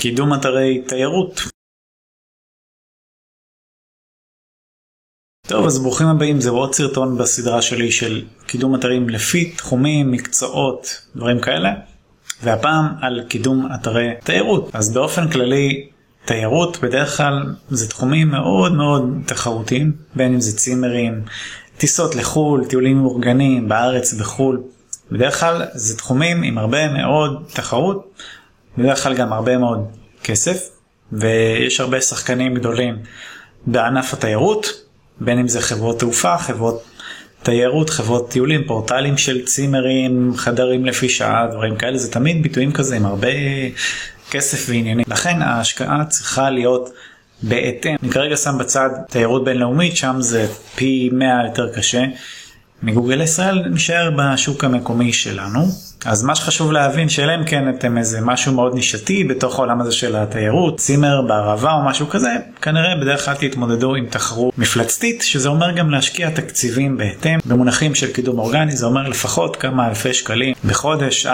קידום אתרי תיירות. טוב, אז ברוכים הבאים, זהו עוד סרטון בסדרה שלי של קידום אתרים לפי תחומים, מקצועות, דברים כאלה. והפעם על קידום אתרי תיירות. אז באופן כללי, תיירות בדרך כלל זה תחומים מאוד מאוד תחרותיים, בין אם זה צימרים, טיסות לחו"ל, טיולים מאורגנים בארץ, בחו"ל. בדרך כלל זה תחומים עם הרבה מאוד תחרות, בדרך כלל גם הרבה מאוד כסף, ויש הרבה שחקנים גדולים בענף התיירות, בין אם זה חברות תעופה, חברות תיירות, חברות טיולים, פורטלים של צימרים, חדרים לפי שעה, דברים כאלה, זה תמיד ביטויים כזה עם הרבה כסף ועניינים. לכן ההשקעה צריכה להיות בהתאם. אני כרגע שם בצד תיירות בינלאומית, שם זה פי 100 יותר קשה. מגוגל ישראל נשאר בשוק המקומי שלנו. אז מה שחשוב להבין שאלה אם כן אתם איזה משהו מאוד נישתי בתוך העולם הזה של התיירות, צימר בערבה או משהו כזה, כנראה בדרך כלל תתמודדו עם תחרות מפלצתית, שזה אומר גם להשקיע תקציבים בהתאם. במונחים של קידום אורגני זה אומר לפחות כמה אלפי שקלים בחודש, 4-5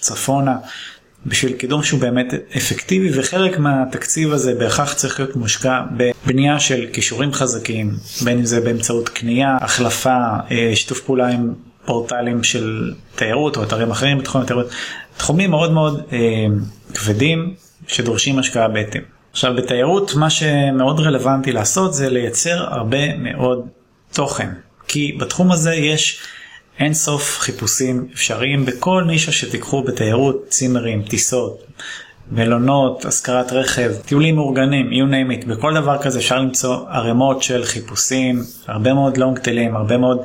צפונה. בשביל קידום שהוא באמת אפקטיבי וחלק מהתקציב הזה בהכרח צריך להיות מושקע בבנייה של כישורים חזקים בין אם זה באמצעות קנייה, החלפה, אה, שיתוף פעולה עם פורטלים של תיירות או אתרים אחרים בתחום התיירות, תחומים מאוד מאוד אה, כבדים שדורשים השקעה בהתאם. עכשיו בתיירות מה שמאוד רלוונטי לעשות זה לייצר הרבה מאוד תוכן כי בתחום הזה יש אין סוף חיפושים אפשריים בכל נישה שתיקחו בתיירות, צימרים, טיסות, מלונות, השכרת רכב, טיולים מאורגנים, you name it, בכל דבר כזה אפשר למצוא ערימות של חיפושים, הרבה מאוד לונגטלים, הרבה מאוד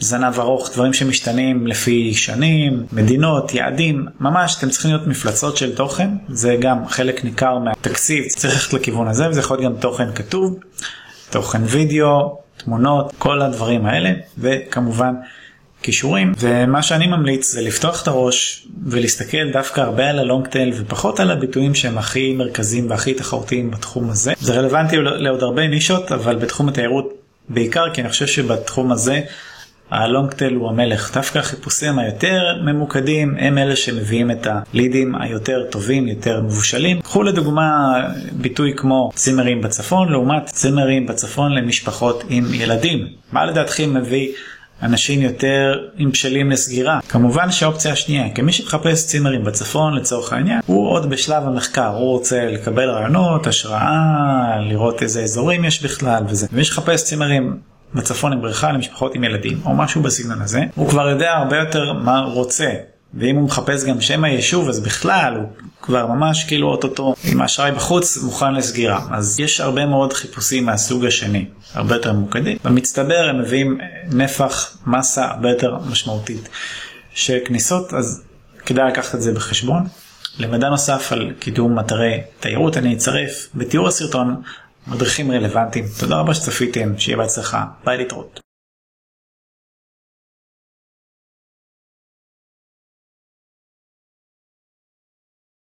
זנב ארוך, דברים שמשתנים לפי שנים, מדינות, יעדים, ממש אתם צריכים להיות מפלצות של תוכן, זה גם חלק ניכר מהתקציב, צריך ללכת לכיוון הזה וזה יכול להיות גם תוכן כתוב, תוכן וידאו, תמונות, כל הדברים האלה, וכמובן כישורים ומה שאני ממליץ זה לפתוח את הראש ולהסתכל דווקא הרבה על הלונג טייל ופחות על הביטויים שהם הכי מרכזיים והכי תחרותיים בתחום הזה. זה רלוונטי לעוד הרבה נישות אבל בתחום התיירות בעיקר כי אני חושב שבתחום הזה הלונג טייל הוא המלך. דווקא החיפושים היותר ממוקדים הם אלה שמביאים את הלידים היותר טובים, יותר מבושלים. קחו לדוגמה ביטוי כמו צימרים בצפון לעומת צימרים בצפון למשפחות עם ילדים. מה לדעתכם מביא אנשים יותר עם בשלים לסגירה. כמובן שהאופציה השנייה, כמי שמחפש צימרים בצפון לצורך העניין, הוא עוד בשלב המחקר, הוא רוצה לקבל רעיונות, השראה, לראות איזה אזורים יש בכלל וזה. ומי שמחפש צימרים בצפון עם בריכה למשפחות עם ילדים או משהו בסגנון הזה, הוא כבר יודע הרבה יותר מה הוא רוצה. ואם הוא מחפש גם שם היישוב אז בכלל הוא כבר ממש כאילו אוטוטו עם האשראי בחוץ מוכן לסגירה. אז יש הרבה מאוד חיפושים מהסוג השני, הרבה יותר ממוקדים. במצטבר הם מביאים נפח מסה הרבה יותר משמעותית של כניסות, אז כדאי לקחת את זה בחשבון. למידע נוסף על קידום אתרי תיירות אני אצרף בתיאור הסרטון מדריכים רלוונטיים. תודה רבה שצפיתם, שיהיה בהצלחה, ביי להתראות.